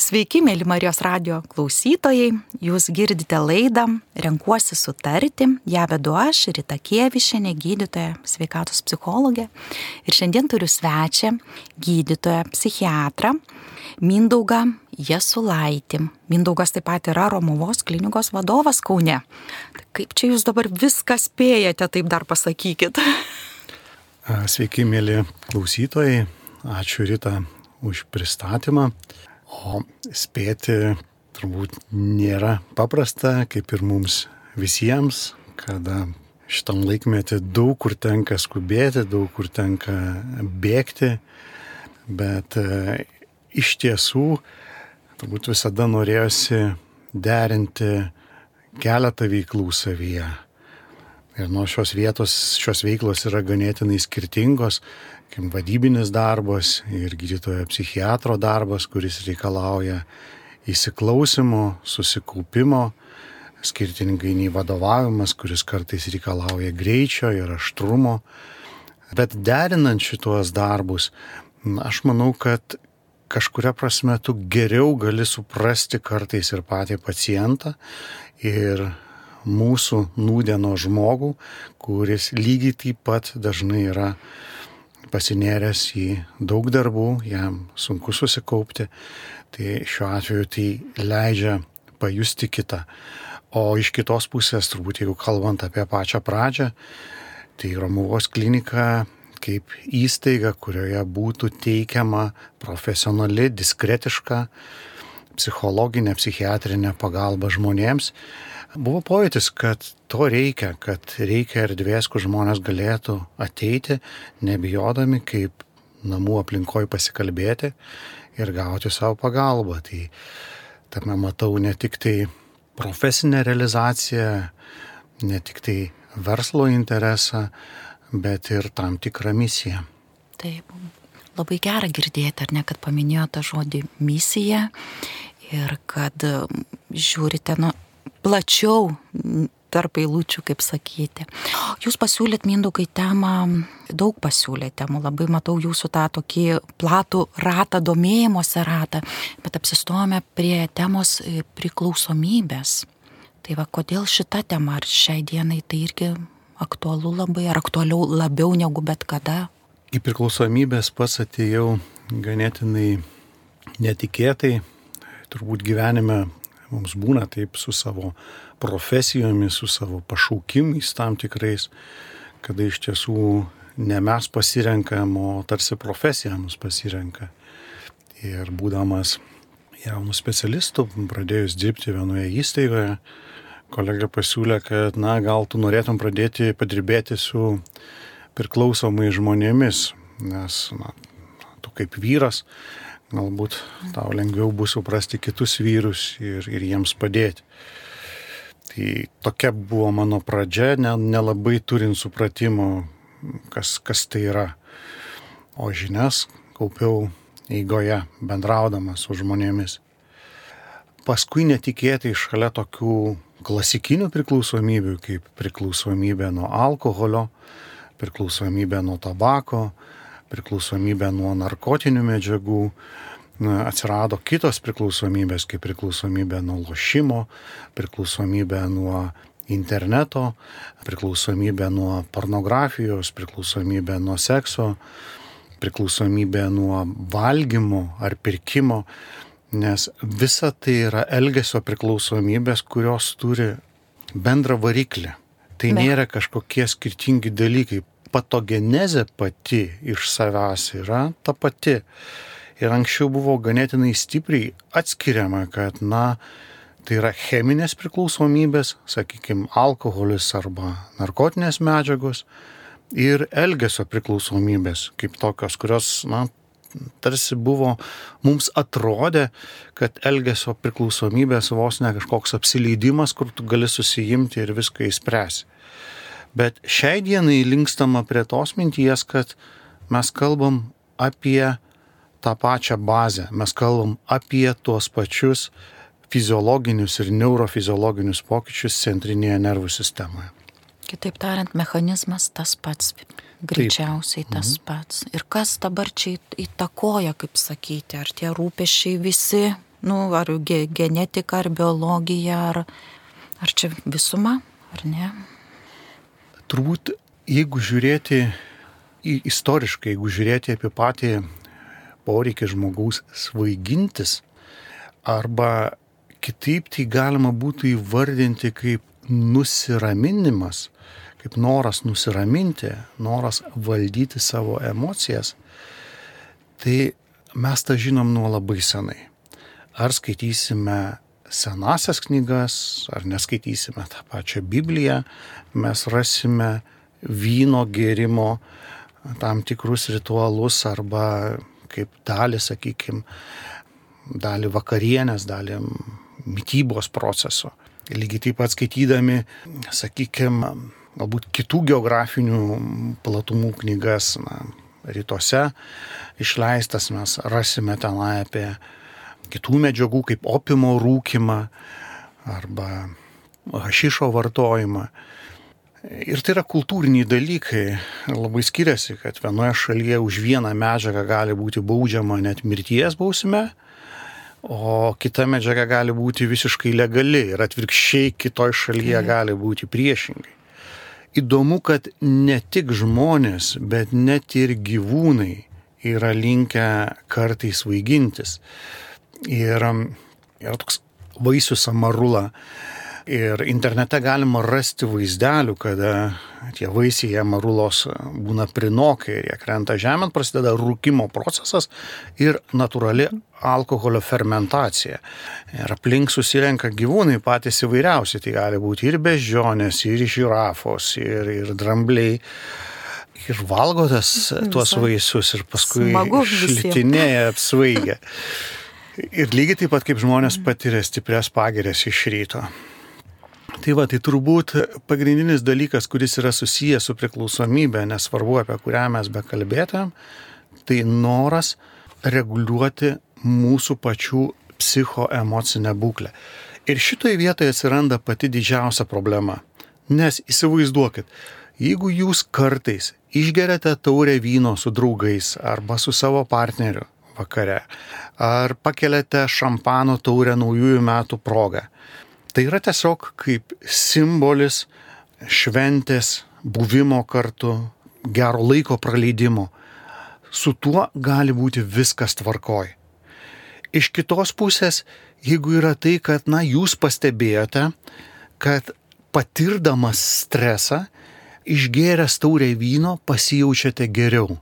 Sveiki, mėly Marijos radio klausytojai. Jūs girdite laidą Renkuosi sutarti. Ja vedu aš, Rita Kievišinė, gydytoja, sveikatos psichologė. Ir šiandien turiu svečią, gydytoją, psichiatrą, Mindaugą Jesulaitį. Mindaugas taip pat yra Romuvos klinikos vadovas Kaune. Tai kaip čia jūs dabar viską spėjate, taip dar pasakykit. Sveiki, mėly klausytojai. Ačiū Rita už pristatymą. O spėti turbūt nėra paprasta, kaip ir mums visiems, kada šitam laikmetį daug kur tenka skubėti, daug kur tenka bėgti, bet e, iš tiesų turbūt visada norėjosi derinti keletą veiklų savyje. Ir nuo šios vietos šios veiklos yra ganėtinai skirtingos, kaip vadybinis darbas ir gydytojo psichiatro darbas, kuris reikalauja įsiklausimo, susikaupimo, skirtingai nei vadovavimas, kuris kartais reikalauja greičio ir aštrumo. Bet derinant šituos darbus, aš manau, kad kažkuria prasme tu geriau gali suprasti kartais ir patį pacientą ir mūsų nūdieno žmogų, kuris lygiai taip pat dažnai yra pasinėręs į daug darbų, jam sunku susikaupti, tai šiuo atveju tai leidžia pajusti kitą. O iš kitos pusės, turbūt jeigu kalbant apie pačią pradžią, tai Romuvos klinika kaip įstaiga, kurioje būtų teikiama profesionali, diskretiška psichologinė, psichiatrinė pagalba žmonėms, Buvo pojūtis, kad to reikia, kad reikia erdvės, kur žmonės galėtų ateiti, nebijodami, kaip namų aplinkoje pasikalbėti ir gauti savo pagalbą. Tai tame matau ne tik tai profesinę realizaciją, ne tik tai verslo interesą, bet ir tam tikrą misiją. Taip, labai gera girdėti, ar ne, kad paminėjote žodį misija ir kad žiūrite, nu, plačiau tarp eilučių, kaip sakyti. Jūs pasiūlėt Mindaugai temą, daug pasiūlėt temų, labai matau jūsų tą tokį platų ratą, domėjimuose ratą, bet apsistojame prie temos e, priklausomybės. Tai va, kodėl šita tema, ar šiai dienai tai irgi aktualu labai, ar aktualiau labiau negu bet kada? Į priklausomybės pats atėjau ganėtinai netikėtai, turbūt gyvenime Mums būna taip su savo profesijomis, su savo pašaukimais tam tikrais, kada iš tiesų ne mes pasirenkam, o tarsi profesija mus pasirenka. Ir būdamas jaunų specialistų, pradėjus dirbti vienoje įstaigoje, kolega pasiūlė, kad, na, gal tu norėtum pradėti padirbėti su priklausomai žmonėmis, nes, na, tu kaip vyras galbūt tau lengviau bus suprasti kitus vyrus ir, ir jiems padėti. Tai tokia buvo mano pradžia, nelabai ne turint supratimo, kas, kas tai yra. O žinias kaupiau eigoje, bendraudamas su žmonėmis. Paskui netikėtai šalia tokių klasikinių priklausomybių, kaip priklausomybė nuo alkoholio, priklausomybė nuo tabako, priklausomybę nuo narkotinių medžiagų, atsirado kitos priklausomybės, kaip priklausomybė nuo lošimo, priklausomybė nuo interneto, priklausomybė nuo pornografijos, priklausomybė nuo sekso, priklausomybė nuo valgymo ar pirkimo, nes visa tai yra elgesio priklausomybės, kurios turi bendrą variklį. Tai nėra kažkokie skirtingi dalykai patogenezė pati iš savęs yra ta pati. Ir anksčiau buvo ganėtinai stipriai atskiriama, kad, na, tai yra cheminės priklausomybės, sakykime, alkoholis arba narkotinės medžiagos ir elgesio priklausomybės kaip tokios, kurios, na, tarsi buvo, mums atrodė, kad elgesio priklausomybės vos ne kažkoks apsileidimas, kur tu gali susijimti ir viską įspręsi. Bet šiai dienai linkstama prie tos minties, kad mes kalbam apie tą pačią bazę, mes kalbam apie tuos pačius fiziologinius ir neurofiziologinius pokyčius centrinėje nervų sistemoje. Kitaip tariant, mechanizmas tas pats, greičiausiai Taip. tas mhm. pats. Ir kas dabar čia įtakoja, kaip sakyti, ar tie rūpešiai visi Nu, ar ge genetika, ar biologija, ar, ar čia visuma, ar ne? Turbūt, jeigu žiūrėti į istoriškai, jeigu žiūrėti apie patį poreikį žmogaus svaigintis, arba kitaip tai galima būtų įvardinti kaip nusiraminimas, kaip noras nusiraminti, noras valdyti savo emocijas, tai mes tą žinom nuo labai senai. Ar skaitysime senasias knygas, ar neskaitysime tą pačią Bibliją, mes rasime vyno gėrimo tam tikrus ritualus arba kaip dalį, sakykime, dalį vakarienės, dalį mytybos proceso. Lygiai taip pat skaitydami, sakykime, galbūt kitų geografinių platumų knygas, na, rytuose išleistas, mes rasime tenai apie kitų medžiagų kaip opimo rūkimą arba hašišo vartojimą. Ir tai yra kultūriniai dalykai. Labai skiriasi, kad vienoje šalyje už vieną medžiagą gali būti baudžiama net mirties bausme, o kita medžiaga gali būti visiškai legali ir atvirkščiai kitoj šalyje gali būti priešingai. Įdomu, kad ne tik žmonės, bet net ir gyvūnai yra linkę kartais vaigintis. Ir yra toks vaisių samarula Ir internete galima rasti vaizdelių, kada tie vaisiai amarulos būna prinokai ir jie krenta žemėn, prasideda rūkimo procesas ir natūrali alkoholio fermentacija. Ir aplink susirenka gyvūnai patys įvairiausi, tai gali būti ir bežionės, ir žirafos, ir, ir drambliai ir valgo tas, tuos vaisius ir paskui šlitinėja apsvaigę. Ir lygiai taip pat kaip žmonės patiria stiprias pagirės iš ryto. Tai va, tai turbūt pagrindinis dalykas, kuris yra susijęs su priklausomybė, nesvarbu apie kurią mes bekalbėtumėm, tai noras reguliuoti mūsų pačių psichoemocinę būklę. Ir šitoje vietoje atsiranda pati didžiausia problema. Nes įsivaizduokit, jeigu jūs kartais išgeriate taurę vyno su draugais arba su savo partneriu vakare, ar pakeliate šampano taurę naujųjų metų progą, Tai yra tiesiog kaip simbolis šventės, buvimo kartu, gero laiko praleidimo. Su tuo gali būti viskas tvarkoj. Iš kitos pusės, jeigu yra tai, kad, na, jūs pastebėjote, kad patirdamas stresą, išgėręs taurę vyno pasijaučiate geriau.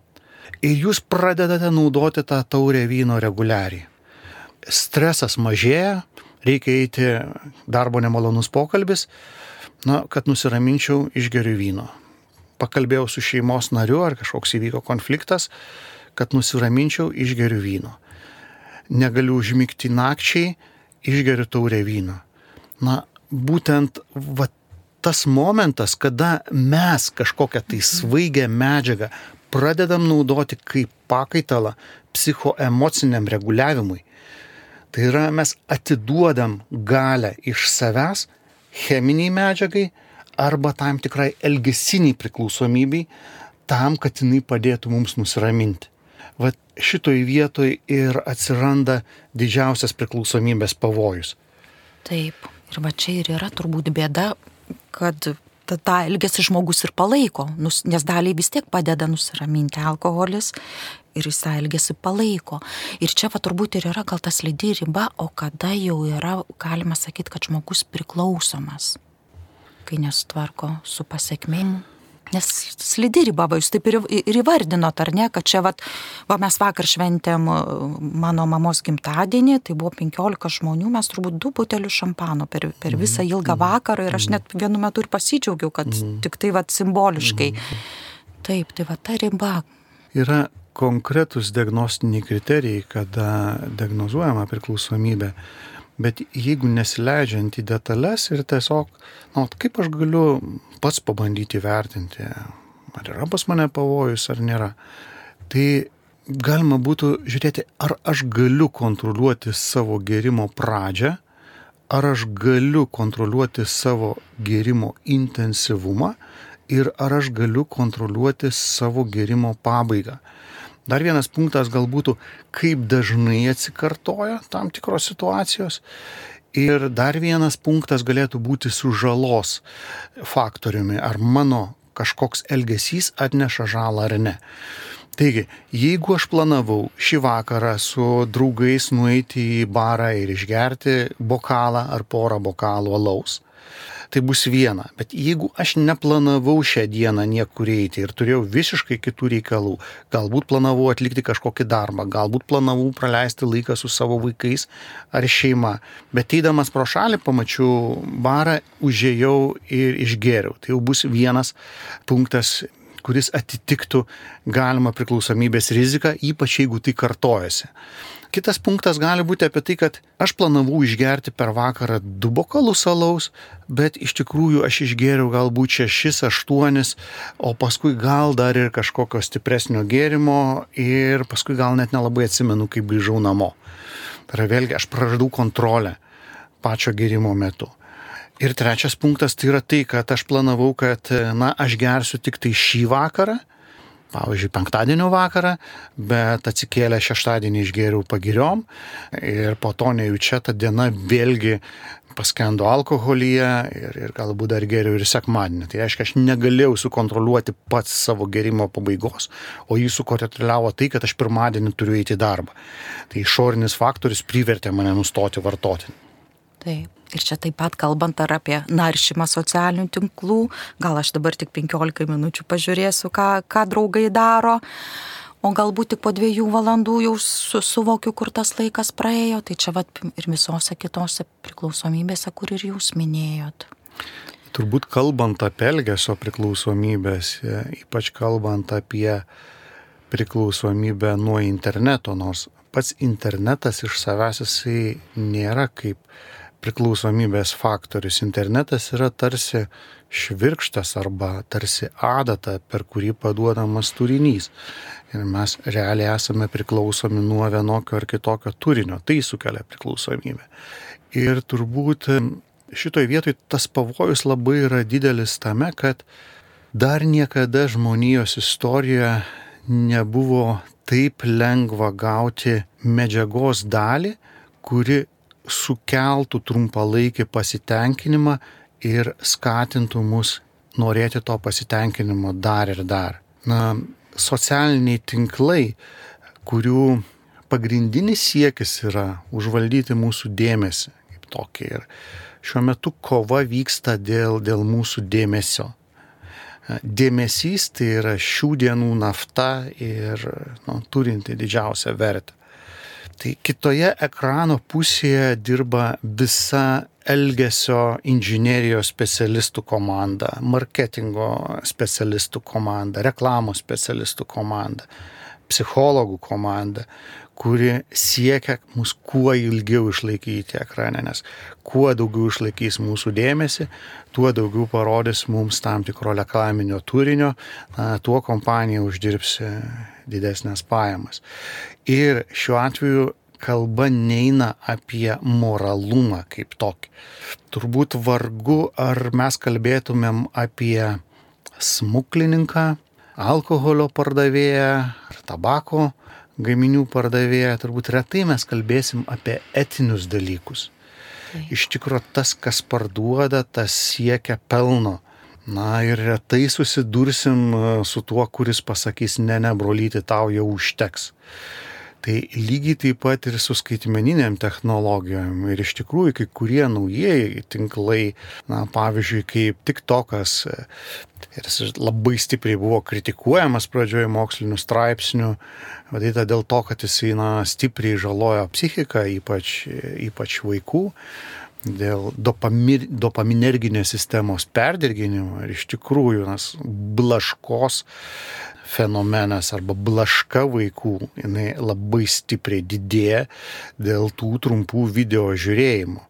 Ir jūs pradedate naudoti tą taurę vyno reguliariai. Stresas mažėja, reikia eiti darbo nemalonus pokalbis, na, kad nusiraminčiau, išgeriu vyno. Pakalbėjau su šeimos nariu ar kažkoks įvyko konfliktas, kad nusiraminčiau, išgeriu vyno. Negaliu užmygti nakčiai, išgeriu taurę vyno. Na, būtent va, tas momentas, kada mes kažkokią tai svaigę medžiagą pradedam naudoti kaip pakaitalą psichoemociniam reguliavimui, Tai yra mes atiduodam galę iš savęs cheminiai medžiagai arba tam tikrai elgesiniai priklausomybei tam, kad jinai padėtų mums nusiraminti. Vat šitoj vietoj ir atsiranda didžiausias priklausomybės pavojus. Taip, ir va čia ir yra turbūt bėda, kad tą elgesį žmogus ir palaiko, nes daliai vis tiek padeda nusiraminti alkoholis ir jis tą elgesį palaiko. Ir čia va turbūt ir yra gal tas lydi riba, o kada jau yra, galima sakyti, kad žmogus priklausomas, kai nesutvarko su pasiekmėm. Nes slidi riba, va, jūs taip ir, ir įvardinot, ar ne, kad čia, va, va, mes vakar šventėm mano mamos gimtadienį, tai buvo 15 žmonių, mes turbūt du butelius šampano per, per mhm, visą ilgą mhm, vakarą ir aš mhm. net vienu metu ir pasidžiaugiau, kad tik tai va simboliškai. Taip, tai va ta riba. Yra konkretus diagnostiniai kriterijai, kada diagnozuojama priklausomybė. Bet jeigu nesileidžiant į detalės ir tiesiog, na, kaip aš galiu pats pabandyti vertinti, ar yra pas mane pavojus ar nėra, tai galima būtų žiūrėti, ar aš galiu kontroliuoti savo gerimo pradžią, ar aš galiu kontroliuoti savo gerimo intensyvumą ir ar aš galiu kontroliuoti savo gerimo pabaigą. Dar vienas punktas gal būtų, kaip dažnai atsikartoja tam tikros situacijos. Ir dar vienas punktas galėtų būti su žalos faktoriumi, ar mano kažkoks elgesys atneša žalą ar ne. Taigi, jeigu aš planavau šį vakarą su draugais nueiti į barą ir išgerti bokalą ar porą bokalų alaus, tai bus viena. Bet jeigu aš neplanavau šią dieną niekur eiti ir turėjau visiškai kitų reikalų, galbūt planavau atlikti kažkokį darbą, galbūt planavau praleisti laiką su savo vaikais ar šeima, bet eidamas pro šalį pamačiau barą, užėjau ir išgėriau. Tai jau bus vienas punktas kuris atitiktų galimą priklausomybės riziką, ypač jeigu tai kartojasi. Kitas punktas gali būti apie tai, kad aš planavau išgerti per vakarą du bokalus alaus, bet iš tikrųjų aš išgėriau galbūt šešis, aštuonis, o paskui gal dar ir kažkokio stipresnio gėrimo ir paskui gal net nelabai atsimenu, kaip grįžau namo. Tai yra vėlgi aš praradau kontrolę pačio gėrimo metu. Ir trečias punktas tai yra tai, kad aš planavau, kad, na, aš gersiu tik tai šį vakarą, pavyzdžiui, penktadienio vakarą, bet atsikėlę šeštadienį išgėriau pagiriom ir po to nejučia ta diena vėlgi paskendo alkoholyje ir, ir galbūt dar geriau ir sekmadienį. Tai reiškia, aš negalėjau sukontroliuoti pats savo gerimo pabaigos, o jį sukoretriliavo tai, kad aš pirmadienį turiu eiti į darbą. Tai išorinis faktorius privertė mane nustoti vartoti. Taip. Ir čia taip pat kalbant ar apie naršymą socialinių tinklų, gal aš dabar tik 15 minučių pažiūrėsiu, ką, ką draugai daro, o galbūt tik po dviejų valandų jau su, suvokiu, kur tas laikas praėjo, tai čia vat ir visose kitose priklausomybėse, kur ir jūs minėjot. Turbūt kalbant apie elgesio priklausomybės, ypač kalbant apie priklausomybę nuo interneto, nors pats internetas iš savęs jisai nėra kaip priklausomybės faktorius. Internetas yra tarsi švirkštas arba tarsi adata, per kurį paduodamas turinys. Ir mes realiai esame priklausomi nuo vienokio ar kitokio turinio. Tai sukelia priklausomybę. Ir turbūt šitoje vietoje tas pavojus labai yra didelis tame, kad dar niekada žmonijos istorijoje nebuvo taip lengva gauti medžiagos dalį, kuri sukeltų trumpalaikį pasitenkinimą ir skatintų mus norėti to pasitenkinimo dar ir dar. Na, socialiniai tinklai, kurių pagrindinis siekis yra užvaldyti mūsų dėmesį kaip tokį. Ir šiuo metu kova vyksta dėl, dėl mūsų dėmesio. Dėmesys tai yra šių dienų nafta ir nu, turinti didžiausią vertę. Tai kitoje ekrano pusėje dirba visa elgesio inžinierijos specialistų komanda, marketingo specialistų komanda, reklamos specialistų komanda, psichologų komanda, kuri siekia mus kuo ilgiau išlaikyti ekrane, nes kuo daugiau išlaikys mūsų dėmesį, tuo daugiau parodys mums tam tikro reklaminio turinio, tuo kompanija uždirbs didesnės pajamas. Ir šiuo atveju kalba neina apie moralumą kaip tokį. Turbūt vargu, ar mes kalbėtumėm apie smuklininką, alkoholio pardavėją ar tabako gaminių pardavėją, turbūt retai mes kalbėsim apie etinius dalykus. Iš tikrųjų, tas, kas parduoda, tas siekia pelno. Na ir retai susidursim e, su tuo, kuris pasakys, ne, ne, brolyti, tau jau užteks. Tai lygiai taip pat ir su skaitmeniniam technologijom. Ir iš tikrųjų kai kurie naujieji tinklai, na, pavyzdžiui, kaip TikTokas, jis labai stipriai buvo kritikuojamas pradžioje mokslinių straipsnių, vadita dėl to, kad jisai, na, stipriai žalojo psichiką, ypač, ypač vaikų dėl dopamir, dopaminerginės sistemos perdirginimo ir iš tikrųjų nas, blaškos fenomenas arba blaška vaikų, jinai labai stipriai didėja dėl tų trumpų video žiūrėjimų.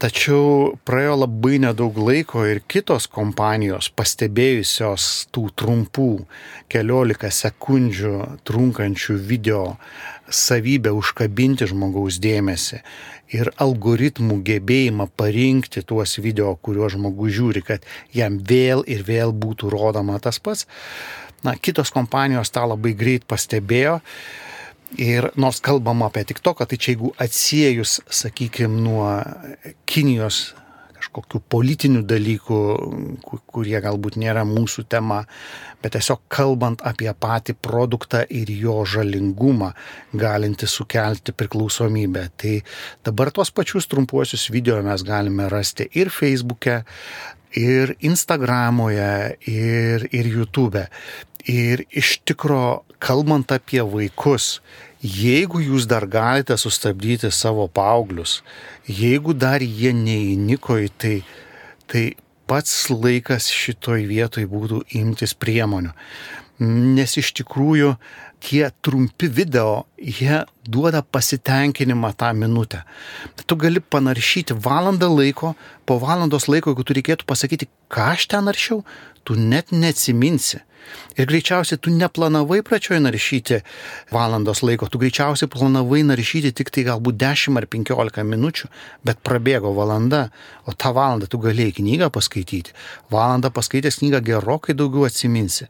Tačiau praėjo labai nedaug laiko ir kitos kompanijos pastebėjusios tų trumpų keliolika sekundžių trunkančių video savybę užkabinti žmogaus dėmesį ir algoritmų gebėjimą parinkti tuos video, kuriuos žmogus žiūri, kad jam vėl ir vėl būtų rodoma tas pats, Na, kitos kompanijos tą labai greit pastebėjo. Ir nors kalbam apie tik to, kad tai čia jeigu atsiejus, sakykime, nuo Kinijos kažkokių politinių dalykų, kurie galbūt nėra mūsų tema, bet tiesiog kalbant apie patį produktą ir jo žalingumą, galinti sukelti priklausomybę. Tai dabar tuos pačius trumpuosius video mes galime rasti ir Facebook'e, ir Instagramoje, ir, ir YouTube'e. Ir iš tikro, kalbant apie vaikus, jeigu jūs dar galite sustabdyti savo paauglius, jeigu dar jie neįniko į tai, tai pats laikas šitoj vietoj būtų imtis priemonių. Nes iš tikrųjų tie trumpi video, jie duoda pasitenkinimą tą minutę. Tu gali panaršyti valandą laiko, po valandos laiko, jeigu tu reikėtų pasakyti, ką aš ten naršiau, tu net neatsiminsi. Ir greičiausiai tu neplanavai pradžioj naršyti valandos laiko, tu greičiausiai planavai naršyti tik tai galbūt 10 ar 15 minučių, bet prabėgo valanda, o tą valandą tu galėjai knygą paskaityti. Valandą paskaitęs knygą gerokai daugiau atsiminsi.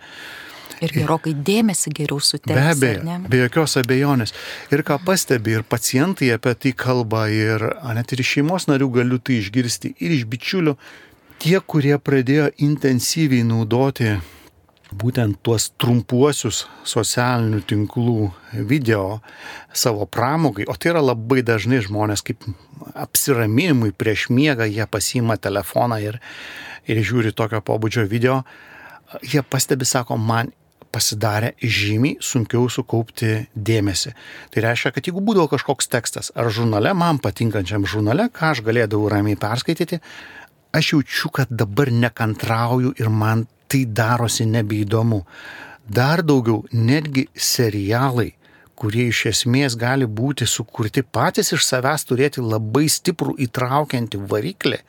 Ir gerokai dėmesį geriau sutelkti. Be abejo, be jokios abejonės. Ir ką pastebi, ir pacientai apie tai kalba, ir net ir iš šeimos narių galiu tai išgirsti, ir iš bičiulių, tie, kurie pradėjo intensyviai naudoti būtent tuos trumpuosius socialinių tinklų video savo pramogai, o tai yra labai dažnai žmonės kaip apsiraminimui prieš miegą, jie pasima telefoną ir, ir žiūri tokio pobūdžio video, jie pastebi, sako, man pasidarė žymiai sunkiau sukaupti dėmesį. Tai reiškia, kad jeigu būdavo kažkoks tekstas ar žurnale, man patinkančiam žurnale, ką aš galėdavau ramiai perskaityti, aš jaučiu, kad dabar nekantrauju ir man tai darosi nebeįdomu. Dar daugiau, netgi serialai, kurie iš esmės gali būti sukurti patys iš savęs turėti labai stiprų įtraukiantį variklį,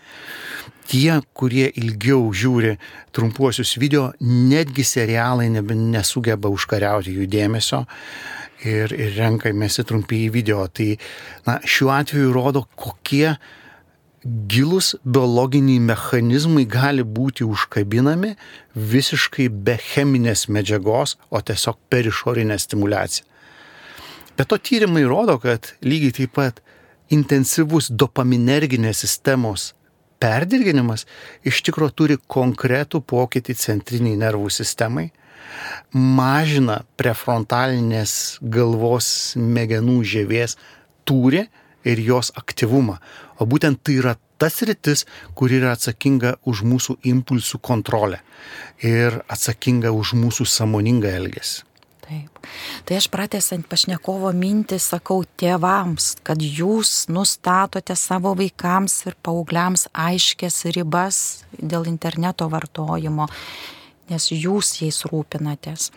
tie, kurie ilgiau žiūri trumpuosius video, netgi serialai nesugeba užkariauti jų dėmesio ir, ir renkamėsi trumpiai video. Tai na, šiuo atveju rodo, kokie gilus biologiniai mechanizmai gali būti užkabinami visiškai be cheminės medžiagos, o tiesiog per išorinę stimulaciją. Bet to tyrimai rodo, kad lygiai taip pat intensyvus dopaminerginės sistemos perdirginimas iš tikrųjų turi konkretų pokytį centriniai nervų sistemai, mažina prefrontalinės galvos smegenų žievės tūrį ir jos aktyvumą. O būtent tai yra tas rytis, kur yra atsakinga už mūsų impulsų kontrolę ir atsakinga už mūsų samoningą elgesį. Taip. Tai aš pratęsant pašnekovo mintį sakau tėvams, kad jūs nustatote savo vaikams ir paaugliams aiškės ribas dėl interneto vartojimo, nes jūs jais rūpinatės.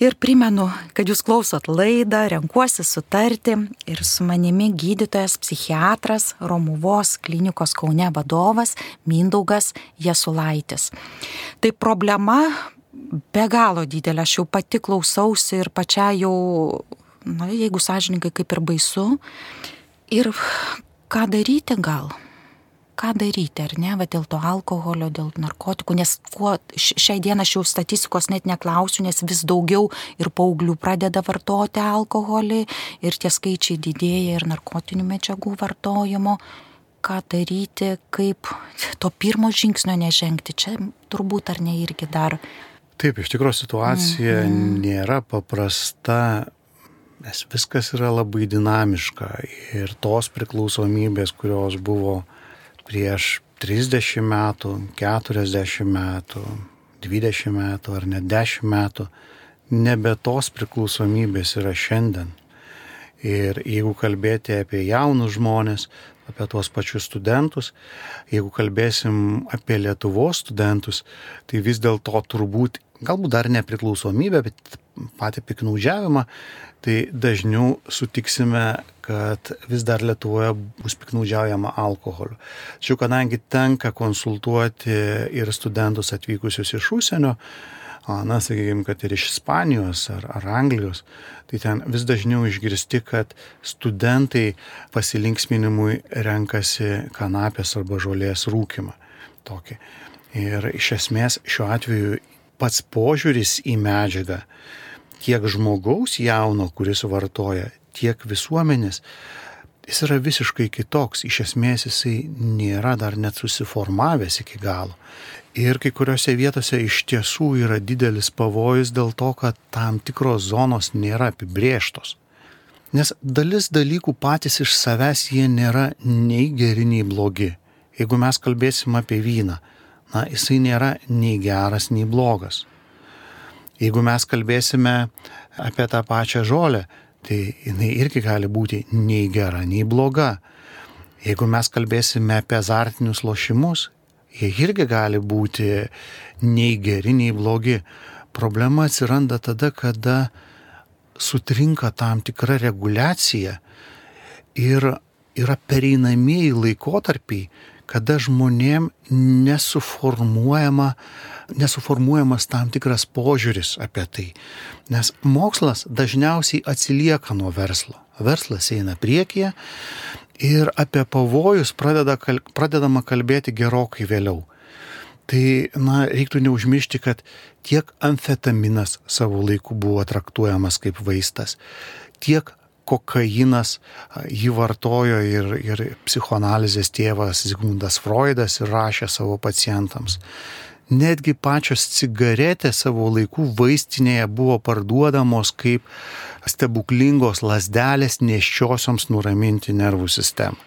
Ir primenu, kad jūs klausot laidą, renkuosi sutarti ir su manimi gydytojas psichiatras Romuvos klinikos Kaune vadovas Mindaugas Jesulaitis. Tai problema be galo didelė, aš jau pati klausausi ir pačia jau, na, jeigu sąžininkai, kaip ir baisu. Ir ką daryti gal? ką daryti, ar ne, va dėl to alkoholio, dėl narkotikų, nes kuo šiai dieną aš jau statistikos net neklausiu, nes vis daugiau ir paauglių pradeda vartoti alkoholį ir tie skaičiai didėja ir narkotinių medžiagų vartojimo. Ką daryti, kaip to pirmo žingsnio nežengti, čia turbūt ar ne irgi dar. Taip, iš tikrųjų situacija -hmm. nėra paprasta, nes viskas yra labai dinamiška ir tos priklausomybės, kurios buvo prieš 30 metų, 40 metų, 20 metų ar net 10 metų, nebe tos priklausomybės yra šiandien. Ir jeigu kalbėti apie jaunus žmonės, apie tuos pačius studentus, jeigu kalbėsim apie Lietuvos studentus, tai vis dėlto turbūt galbūt dar nepriklausomybę, bet patį piknaudžiavimą, tai dažniau sutiksime, kad vis dar Lietuvoje bus piknaudžiaujama alkoholiu. Tačiau kadangi tenka konsultuoti ir studentus atvykusius iš užsienio, na, sakykime, kad ir iš Ispanijos ar, ar Anglijos, tai ten vis dažniau išgirsti, kad studentai pasilinksminimui renkasi kanapės arba žolės rūkimą. Tokį. Ir iš esmės šiuo atveju pats požiūris į medžiagą, tiek žmogaus jauno, kuris vartoja, tiek visuomenės, jis yra visiškai kitoks. Iš esmės jisai nėra dar net susiformavęs iki galo. Ir kai kuriuose vietose iš tiesų yra didelis pavojus dėl to, kad tam tikros zonos nėra apibrieštos. Nes dalis dalykų patys iš savęs jie nėra nei geri, nei blogi. Jeigu mes kalbėsim apie vyną, na, jisai nėra nei geras, nei blogas. Jeigu mes kalbėsime apie tą pačią žolę, tai jinai irgi gali būti nei gera, nei bloga. Jeigu mes kalbėsime apie azartinius lošimus, jie irgi gali būti nei geri, nei blogi. Problema atsiranda tada, kada sutrinka tam tikra reguliacija ir yra pereinamieji laikotarpiai, kada žmonėm nesuformuojama, nesuformuojamas tam tikras požiūris apie tai. Nes mokslas dažniausiai atsilieka nuo verslo. Verslas eina priekyje ir apie pavojus pradeda, pradedama kalbėti gerokai vėliau. Tai, na, reiktų neužmiršti, kad tiek amfetaminas savo laiku buvo traktuojamas kaip vaistas, tiek kokainas jį vartojo ir, ir psichoanalizės tėvas Zygmundas Freudas ir rašė savo pacientams. Netgi pačios cigaretės savo laikų vaistinėje buvo parduodamos kaip stebuklingos lasdelės neščiosioms nuraminti nervų sistemą.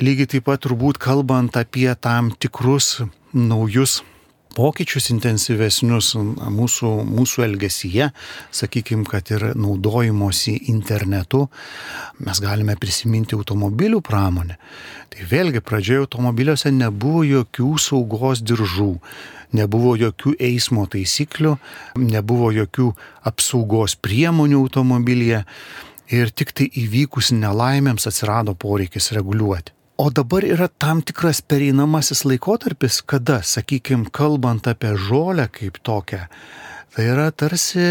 Lygiai taip pat turbūt kalbant apie tam tikrus naujus pokyčius intensyvesnius mūsų, mūsų elgesyje, sakykime, kad ir naudojimosi internetu, mes galime prisiminti automobilių pramonę. Tai vėlgi pradžioje automobiliuose nebuvo jokių saugos diržų, nebuvo jokių eismo taisyklių, nebuvo jokių apsaugos priemonių automobilyje ir tik tai įvykus nelaimėms atsirado poreikis reguliuoti. O dabar yra tam tikras pereinamasis laikotarpis, kada, sakykime, kalbant apie žolę kaip tokią, tai yra tarsi,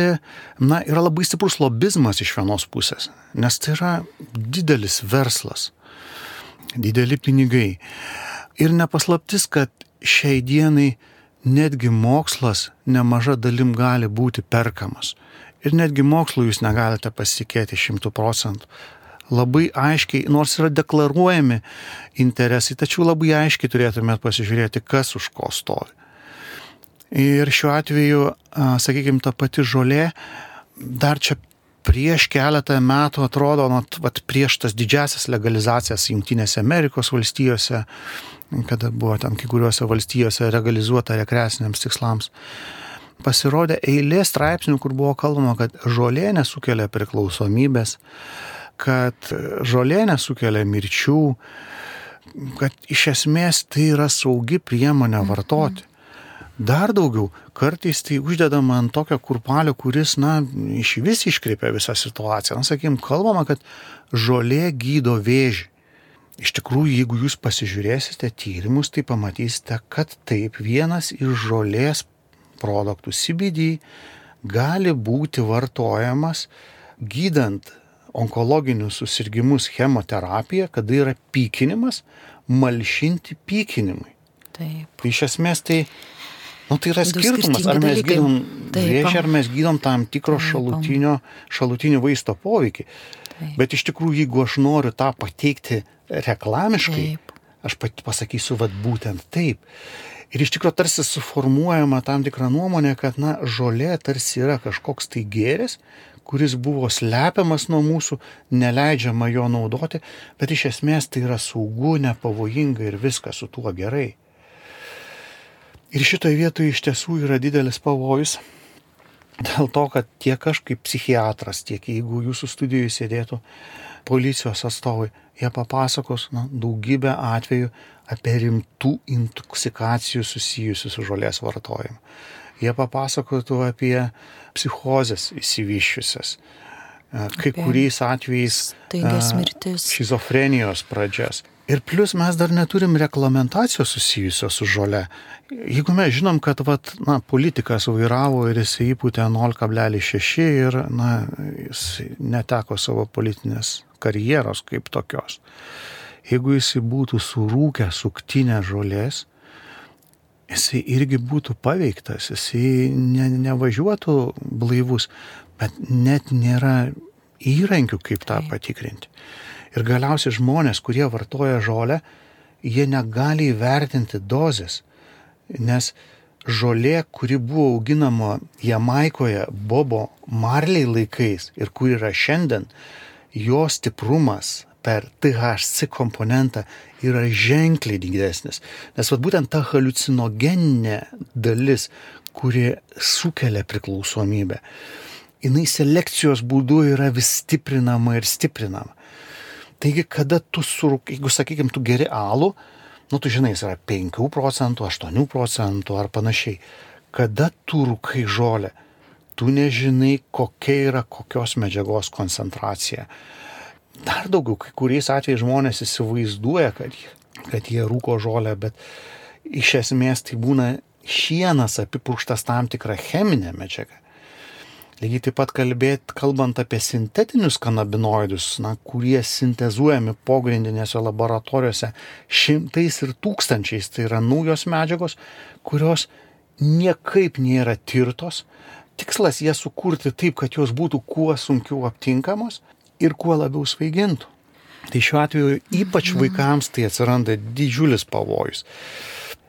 na, yra labai stiprus lobizmas iš vienos pusės, nes tai yra didelis verslas, dideli pinigai. Ir nepaslaptis, kad šiai dienai netgi mokslas nemaža dalim gali būti perkamas. Ir netgi mokslu jūs negalite pasitikėti šimtų procentų labai aiškiai, nors yra deklaruojami interesai, tačiau labai aiškiai turėtumėt pasižiūrėti, kas už ko stovi. Ir šiuo atveju, sakykime, ta pati žolė dar čia prieš keletą metų atrodo, nu, vat, prieš tas didžiasias legalizacijas Junktinėse Amerikos valstijose, kada buvo ten kai kuriuose valstijose legalizuota rekreaciniams tikslams, pasirodė eilė straipsnių, kur buvo kalbama, kad žolė nesukelia priklausomybės, kad žolė nesukelia mirčių, kad iš esmės tai yra saugi priemonė vartoti. Dar daugiau, kartais tai uždedama ant tokio kurpalio, kuris, na, iš vis iškreipia visą situaciją. Na, sakykim, kalbama, kad žolė gydo vėžį. Iš tikrųjų, jeigu jūs pasižiūrėsite tyrimus, tai pamatysite, kad taip vienas iš žolės produktų CBD gali būti vartojamas gydant onkologinius susirgymus chemoterapija, kada yra pykinimas, malšinti pykinimui. Taip. Tai iš esmės tai, nu, tai yra skirtumas, ar mes gydom vėžį, ar mes gydom tam tikro šalutinio, šalutinio vaisto poveikį. Taip. Bet iš tikrųjų, jeigu aš noriu tą pateikti reklamiškai, taip. aš pasakysiu, vad būtent taip. Ir iš tikrųjų tarsi suformuojama tam tikra nuomonė, kad, na, žolė tarsi yra kažkoks tai gėris, kuris buvo slepiamas nuo mūsų, neleidžiama jo naudoti, bet iš esmės tai yra saugu, nepavojinga ir viskas su tuo gerai. Ir šitoje vietoje iš tiesų yra didelis pavojus. Dėl to, kad tiek aš kaip psichiatras, tiek jeigu jūsų studijoje sėdėtų policijos atstovai, jie papasakos na, daugybę atvejų apie rimtų intoksikacijų susijusių su žolės vartojimu jie papasakotų apie psichozės įsivyščiusias, kai apie kuriais atvejais šizofrenijos pradžias. Ir plus mes dar neturim reglamentacijos susijusios su žole. Jeigu mes žinom, kad vat, na, politikas vairavo ir jis įpūtė 0,6 ir na, jis neteko savo politinės karjeros kaip tokios. Jeigu jis būtų surūkę suktinę žolės, jisai irgi būtų paveiktas, jisai ne, nevažiuotų blaivus, bet net nėra įrankių, kaip tą patikrinti. Ir galiausiai žmonės, kurie vartoja žolę, jie negali įvertinti dozės, nes žolė, kuri buvo auginama Jamaikoje Bobo Marley laikais ir kur yra šiandien, jo stiprumas per THC komponentą yra ženkliai didesnis. Nes vat būtent ta halucinogeninė dalis, kuri sukelia priklausomybę, jinai selekcijos būdu yra vis stiprinama ir stiprinama. Taigi, kada tu surūk, jeigu, sakykime, tu geri alų, nu, tu žinai, jis yra 5 procentų, 8 procentų ar panašiai. Kada tu rūkai žolę, tu nežinai, kokia yra kokios medžiagos koncentracija. Dar daugiau, kai kuriais atvejais žmonės įsivaizduoja, kad, kad jie rūko žolę, bet iš esmės tai būna šienas apipurkštas tam tikrą cheminę medžiagą. Lygiai taip pat kalbėt, kalbant apie sintetinius kanabinoidus, na, kurie sintezuojami pogrindinėse laboratorijose šimtais ir tūkstančiais, tai yra naujos medžiagos, kurios niekaip nėra tirtos. Tikslas jas sukurti taip, kad jos būtų kuo sunkiau aptinkamos ir kuo labiau svaigintų. Tai šiuo atveju ypač mhm. vaikams tai atsiranda didžiulis pavojus.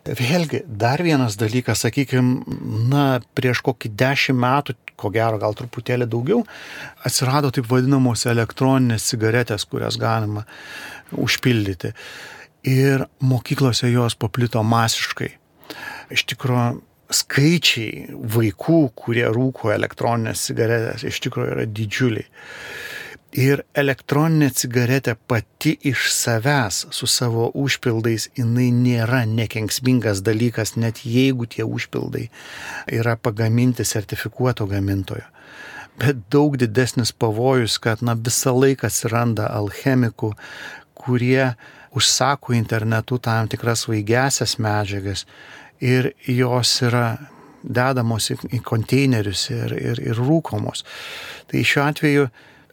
Vėlgi, dar vienas dalykas, sakykime, na, prieš kokį dešimt metų, ko gero gal truputėlį daugiau, atsirado taip vadinamos elektroninės cigaretės, kurias galima užpildyti. Ir mokyklose jos paplito masiškai. Iš tikrųjų, skaičiai vaikų, kurie rūko elektroninės cigaretės, iš tikrųjų yra didžiuliai. Ir elektroninė cigaretė pati iš savęs su savo užpildais, jinai nėra nekenksmingas dalykas, net jeigu tie užpildai yra pagaminti sertifikuoto gamintojo. Bet daug didesnis pavojus, kad na, visą laiką atsiranda alchemikų, kurie užsako internetu tam tikras vaigesias medžiagas ir jos yra dedamos į, konteinerius ir, ir, ir rūkomos. Tai šiuo atveju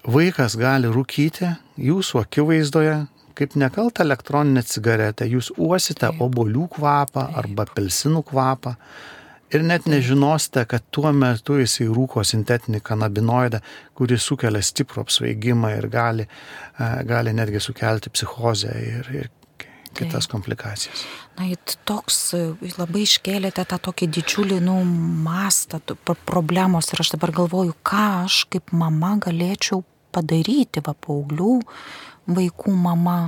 vaikas gali rūkyti jūsų akivaizdoje, kaip nekalta elektroninė cigaretė, jūs uosite obolių kvapą arba pelsinų kvapą ir net nežinosite, kad tuo metu jisai rūko sintetinį kanabinoidą, kuris sukelia stiprų apsvaigimą ir gali, e, gali netgi sukelti psichozę ir, ir kitas komplikacijas. Na, toks labai iškėlėte tą tokį didžiulį, nu, mastą problemos ir aš dabar galvoju, ką aš kaip mama galėčiau padaryti, va, paauglių, vaikų mama,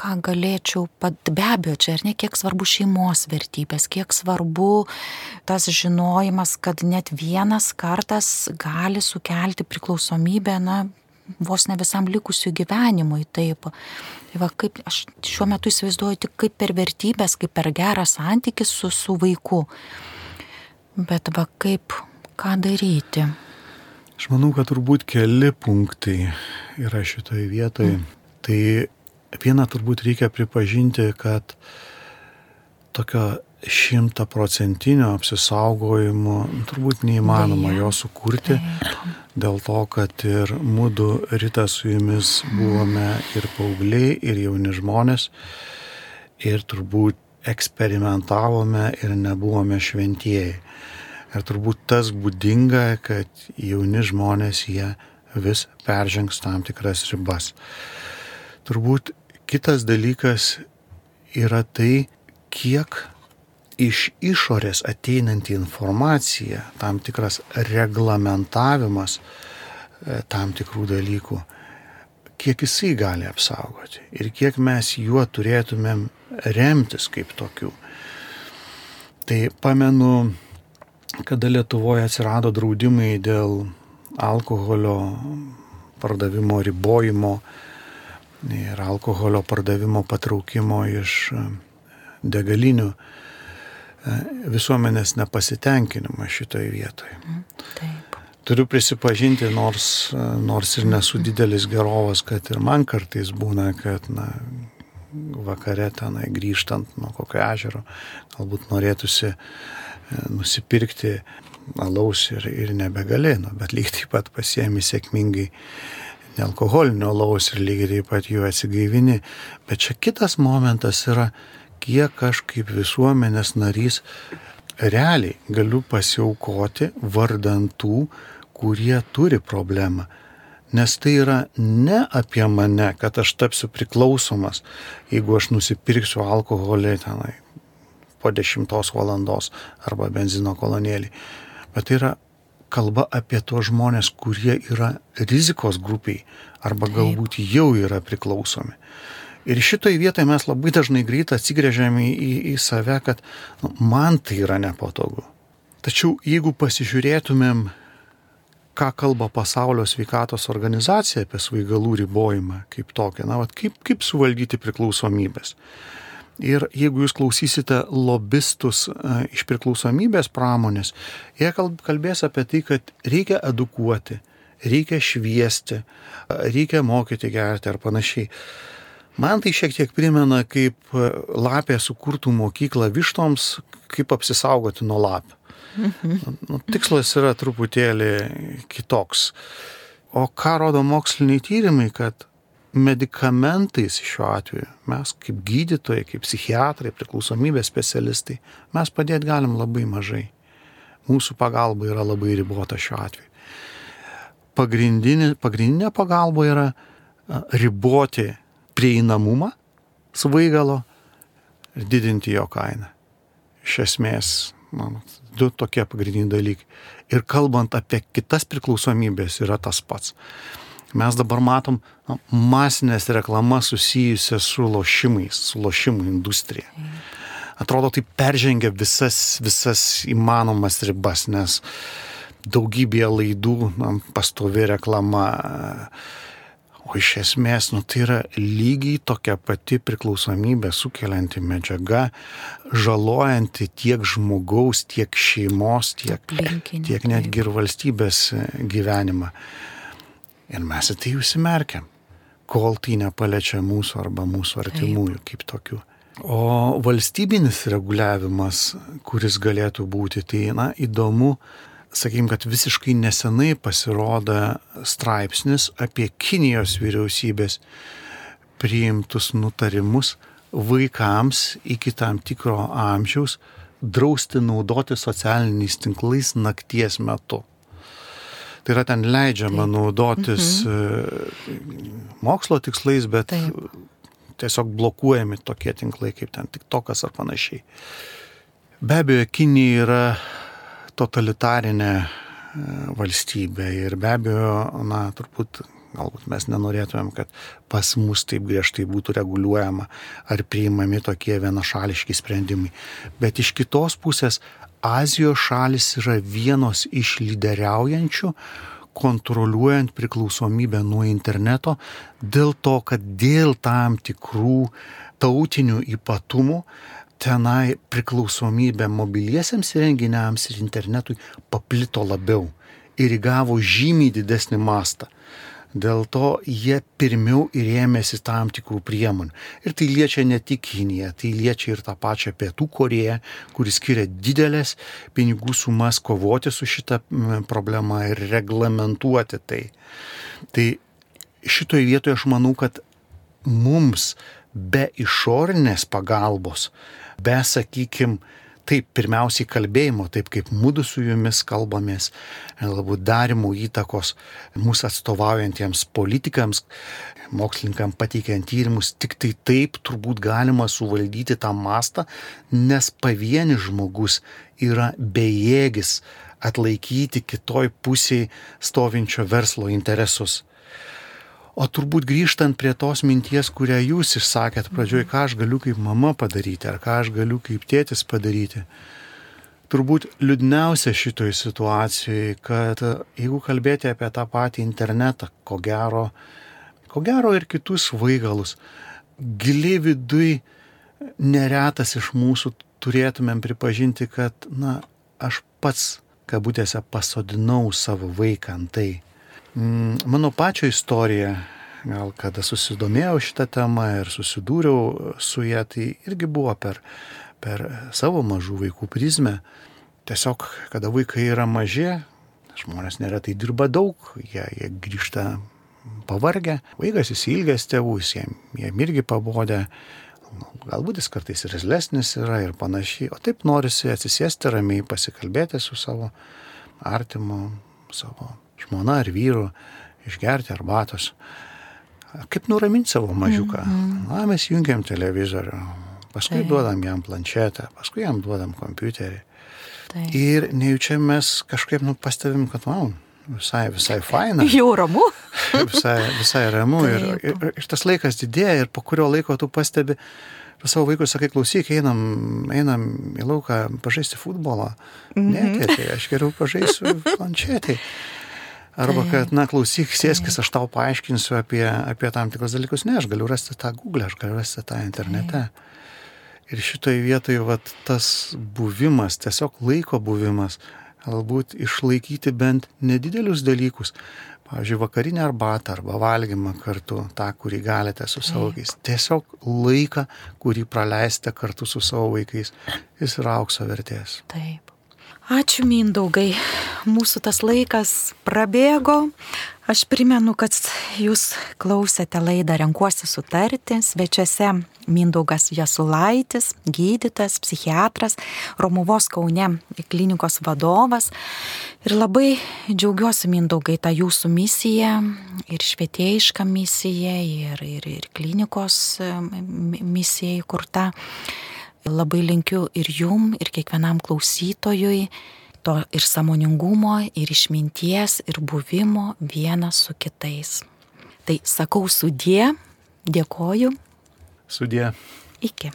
ką galėčiau, pat, be abejo, čia ar ne, kiek svarbu šeimos vertybės, kiek svarbu tas žinojimas, kad net vienas kartas gali sukelti priklausomybę, na, vos ne visam likusiu gyvenimui. Taip. Tai va, kaip aš šiuo metu įsivaizduoju tik kaip per vertybės, kaip per gerą santykį su, su vaiku. Bet va, kaip, ką daryti? Aš manau, kad turbūt keli punktai yra šitoje vietoje. Mm. Tai viena turbūt reikia pripažinti, kad tokio šimtaprocentinio apsisaugojimo turbūt neįmanoma jo sukurti. Dėl to, kad ir mūdu rytą su jumis buvome ir paaugliai, ir jauni žmonės. Ir turbūt eksperimentavome ir nebuvome šventieji. Ir turbūt tas būdinga, kad jauni žmonės jie vis peržengs tam tikras ribas. Turbūt kitas dalykas yra tai, kiek iš išorės ateinanti informacija, tam tikras reglamentavimas e, tam tikrų dalykų, kiek jisai gali apsaugoti ir kiek mes juo turėtumėm remtis kaip tokiu. Tai pamenu, kada Lietuvoje atsirado draudimai dėl alkoholio pardavimo ribojimo ir alkoholio pardavimo patraukimo iš e, degalinių e, visuomenės nepasitenkinimas šitoje vietoje. Mhm, taip. Turiu prisipažinti, nors, e, nors ir nesu didelis gerovas, kad ir man kartais būna, kad na, vakare tenai grįžtant nuo kokio ežero, galbūt norėtųsi nusipirkti alaus ir, ir nebegali, nu, bet lygiai taip pat pasiemi sėkmingai nealkoholinio alaus ir lygiai taip pat jų atsigaivini. Bet čia kitas momentas yra, kiek aš kaip visuomenės narys realiai galiu pasiaukoti vardant tų, kurie turi problemą. Nes tai yra ne apie mane, kad aš tapsiu priklausomas, jeigu aš nusipirksiu alkoholį tenai po 10 valandos arba benzino kolonėlį. Bet tai yra kalba apie tuos žmonės, kurie yra rizikos grupiai arba Taip. galbūt jau yra priklausomi. Ir šitoj vietoje mes labai dažnai greit atsigrėžiam į, į, į save, kad nu, man tai yra nepatogu. Tačiau jeigu pasižiūrėtumėm ką kalba pasaulio sveikatos organizacija apie svaigalų ribojimą kaip tokią, na, vat, kaip, kaip suvaldyti priklausomybės. Ir jeigu jūs klausysite lobistus a, iš priklausomybės pramonės, jie kalbės apie tai, kad reikia edukuoti, reikia šviesti, a, reikia mokyti gerti ar panašiai. Man tai šiek tiek primena, kaip lapė sukurtų mokyklą vištoms, kaip apsisaugoti nuo. Mhm. Nu, tikslas yra truputėlį kitoks. O ką rodo moksliniai tyrimai, kad medikamentais šiuo atveju mes kaip gydytojai, kaip psichiatrai, priklausomybės specialistai, mes padėti galim labai mažai. Mūsų pagalba yra labai ribota šiuo atveju. Pagrindinė, pagrindinė pagalba yra riboti prieinamumą svaigalo ir didinti jo kainą. Iš esmės, man du tokie pagrindiniai dalykai. Ir kalbant apie kitas priklausomybės yra tas pats. Mes dabar matom masinės reklamas susijusias su lošimais, su lošimų industrija. Atrodo, tai peržengia visas, visas įmanomas ribas, nes daugybė laidų na, pastovi reklama O iš esmės, nu, tai yra lygiai tokia pati priklausomybė sukelianti medžiaga, žalojanti tiek žmogaus, tiek šeimos, tiek, Aplinkinį, tiek netgi ir valstybės gyvenimą. Ir mes į tai užsimerkiam, kol tai nepaliečia mūsų arba mūsų artimųjų kaip tokių. O valstybinis reguliavimas, kuris galėtų būti, tai, na, įdomu, sakykim, kad visiškai nesenai pasirodo straipsnis apie Kinijos vyriausybės priimtus nutarimus vaikams iki tam tikro amžiaus drausti naudoti socialiniais tinklais nakties metu. Tai yra ten leidžiama Taip. naudotis mhm. mokslo tikslais, bet Taip. tiesiog blokuojami tokie tinklai kaip ten TikTokas ar panašiai. Be abejo, Kinija yra totalitarinė e, valstybė ir be abejo, na, turbūt galbūt mes nenorėtumėm, kad pas mus taip griežtai būtų reguliuojama ar priimami tokie vienašališki sprendimai. Bet iš kitos pusės Azijos šalis yra vienos iš lyderiaujančių, kontroliuojant priklausomybę nuo interneto, dėl to, kad dėl tam tikrų tautinių ypatumų tenai priklausomybė mobiliesiems įrenginiams ir internetui paplito labiau ir įgavo žymiai didesnį mastą. Dėl to jie pirmiau ir ėmėsi tam tikrų priemonių. Ir tai liečia ne tik Kiniją, tai liečia ir tą pačią Pietų Koreją, kuris skiria didelės pinigų sumas kovoti su šitą problema ir reglamentuoti tai. Tai šitoje vietoje aš manau, kad mums be išorinės pagalbos be, sakykim, taip pirmiausiai kalbėjimo, taip kaip mūdu su jumis kalbamės, galbūt darimų įtakos mūsų atstovaujantiems politikams, mokslininkams pateikiant tyrimus, tik tai taip turbūt galima suvaldyti tą mastą, nes pavienis žmogus yra bejėgis atlaikyti kitoj pusėje stovinčio verslo interesus. O turbūt grįžtant prie tos minties, kurią jūs išsakėt pradžioj, ką aš galiu kaip mama padaryti, ar ką aš galiu kaip tėtis padaryti. Turbūt liūdniausia šitoj situacijai, kad jeigu kalbėti apie tą patį internetą, ko gero, ko gero ir kitus vaigalus, giliai vidui neretas iš mūsų turėtumėm pripažinti, kad, na, aš pats, kabutėse, pasodinau savo vaiką ant tai mano pačio istorija, gal kada susidomėjau šitą temą ir susidūriau su ją, tai irgi buvo per, per savo mažų vaikų prizmę. Tiesiog, kada vaikai yra maži, žmonės neretai dirba daug, jie, jie grįžta pavargę, vaikas įsilgęs tėvus, jiem, jiem irgi pabodė, galbūt jis kartais ir izlesnis yra ir panašiai, o taip norisi atsisėsti ramiai, pasikalbėti su savo artimu, savo žmona ar vyru, išgerti arbatos. Kaip nuraminti savo mažiuką? Mm -hmm. Na, mes jungiam televizorių, paskui tai. duodam jam planšetę, paskui jam duodam kompiuterį. Tai. Ir nejučia mes kažkaip nu, pastebim, kad, wow, visai, visai faina. Jau ramu. visai, visai ramu. Ir, ir, ir tas laikas didėja ir po kurio laiko tu pastebi, savo vaikui sakai, klausyk, einam, einam į lauką pažaisti futbolą. Mm -hmm. Ne, tėtai, aš geriau pažaisiu planšetį. Arba kad, na, klausyk, sėskis, aš tau paaiškinsiu apie, apie tam tikrus dalykus. Ne, aš galiu rasti tą Google, aš galiu rasti tą internete. Ir šitoje vietoje, vat, tas buvimas, tiesiog laiko buvimas, galbūt išlaikyti bent nedidelius dalykus. Pavyzdžiui, vakarinę arbatą arba valgymą kartu, tą, kurį galite su savo vaikais. Tiesiog laiką, kurį praleisite kartu su savo vaikais, jis yra aukso vertės. Taip. Ačiū Mindaugai, mūsų tas laikas prabėgo. Aš primenu, kad jūs klausėte laidą Renkuosi sutarti. Svečiuose Mindaugas Jasulaitis, gydytas, psichiatras, Romuvos Kaune klinikos vadovas. Ir labai džiaugiuosi Mindaugai tą jūsų misiją ir švietėjišką misiją ir, ir, ir klinikos misiją įkurta. Labai linkiu ir jum, ir kiekvienam klausytojui to ir samoningumo, ir išminties, ir buvimo vienas su kitais. Tai sakau sudie, dėkoju. Sudie. Iki.